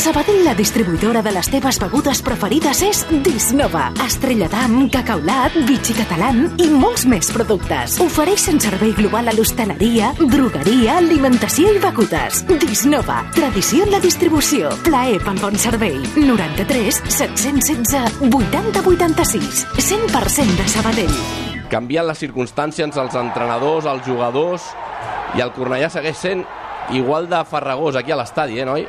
Sabadell, la distribuïdora de les teves begudes preferides és Disnova. Estrella d'Am, Cacaulat, Vichy Catalán i molts més productes. Ofereixen servei global a l'hostaleria, drogueria, alimentació i begudes. Disnova, tradició en la distribució. Plaer pel bon servei. 93 716 80 86. 100% de Sabadell. Canvien les circumstàncies, els entrenadors, els jugadors, i el Cornellà segueix sent igual de farragós aquí a l'estadi, eh, noi?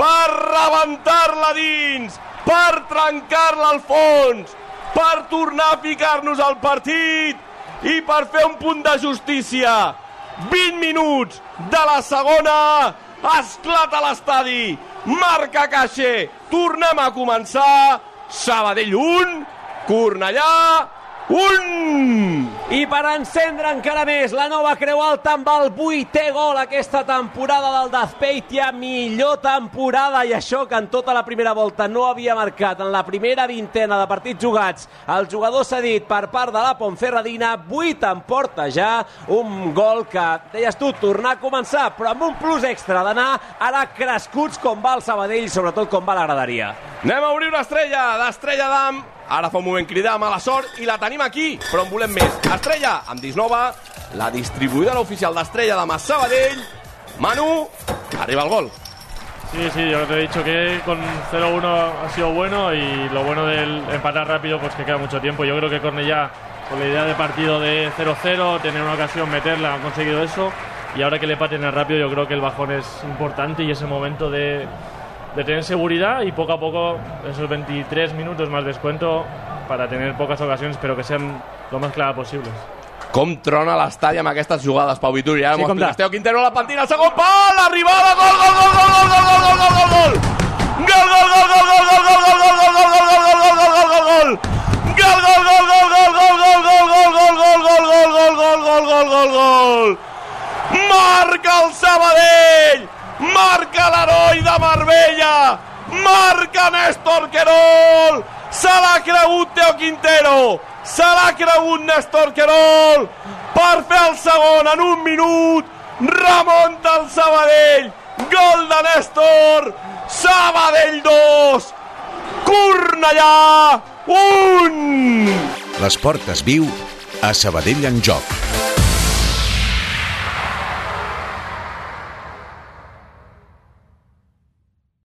per rebentar-la dins, per trencar-la al fons, per tornar a ficar-nos al partit i per fer un punt de justícia. 20 minuts de la segona, esclata l'estadi, marca Caixer, tornem a començar, Sabadell 1, Cornellà 1! I per encendre encara més la nova Creu Alta amb el vuitè gol aquesta temporada del Dazpeitia, millor temporada i això que en tota la primera volta no havia marcat en la primera vintena de partits jugats el jugador cedit per part de la Ponferradina 8 en porta ja un gol que, deies tu, tornar a començar però amb un plus extra d'anar ara crescuts com va el Sabadell sobretot com va la graderia Anem a obrir una estrella d'Estrella d'Am. Ara fa un moment cridar la tenim aquí, però en volem més. Estrella, amb Disnova, la distribuïdora oficial d'Estrella d'Am a Sabadell. Manu, arriba el gol. Sí, sí, yo te he dicho que con 0-1 ha sido bueno y lo bueno del empatar rápido pues que queda mucho tiempo. Yo creo que Cornellá, con la idea de partido de 0-0, tener una ocasión, meterla, han conseguido eso. Y ahora que le empaten el rápido, yo creo que el bajón es importante y ese momento de, de tener seguridad y poco a poco, esos 23 minutos más descuento, para tener pocas ocasiones, pero que sean lo más claras posibles. Com trona l'estadi amb aquestes jugades, Pau Vituri. Ara Sí. Esteu Quintero a la pentina, segon pal, l'arribada, gol, gol, gol, gol, gol, gol, gol, gol, gol, gol, gol. Gol, gol, gol, gol, gol, gol, gol, gol, gol, gol, gol, gol, gol, gol, gol, gol, gol. Gol, gol, gol, gol, gol, gol, gol, gol, gol, gol, gol, gol, gol, gol, gol, gol, gol, gol. Marca el Sabadell! Marca l'heroi de Marbella! Marca Néstor Querol! Se l'ha cregut Teo Quintero! Se l'ha cregut Néstor Querol! Per fer el segon en un minut! Remunta el Sabadell! Gol de Néstor! Sabadell 2! Cornellà 1! L'esport es viu a Sabadell en joc.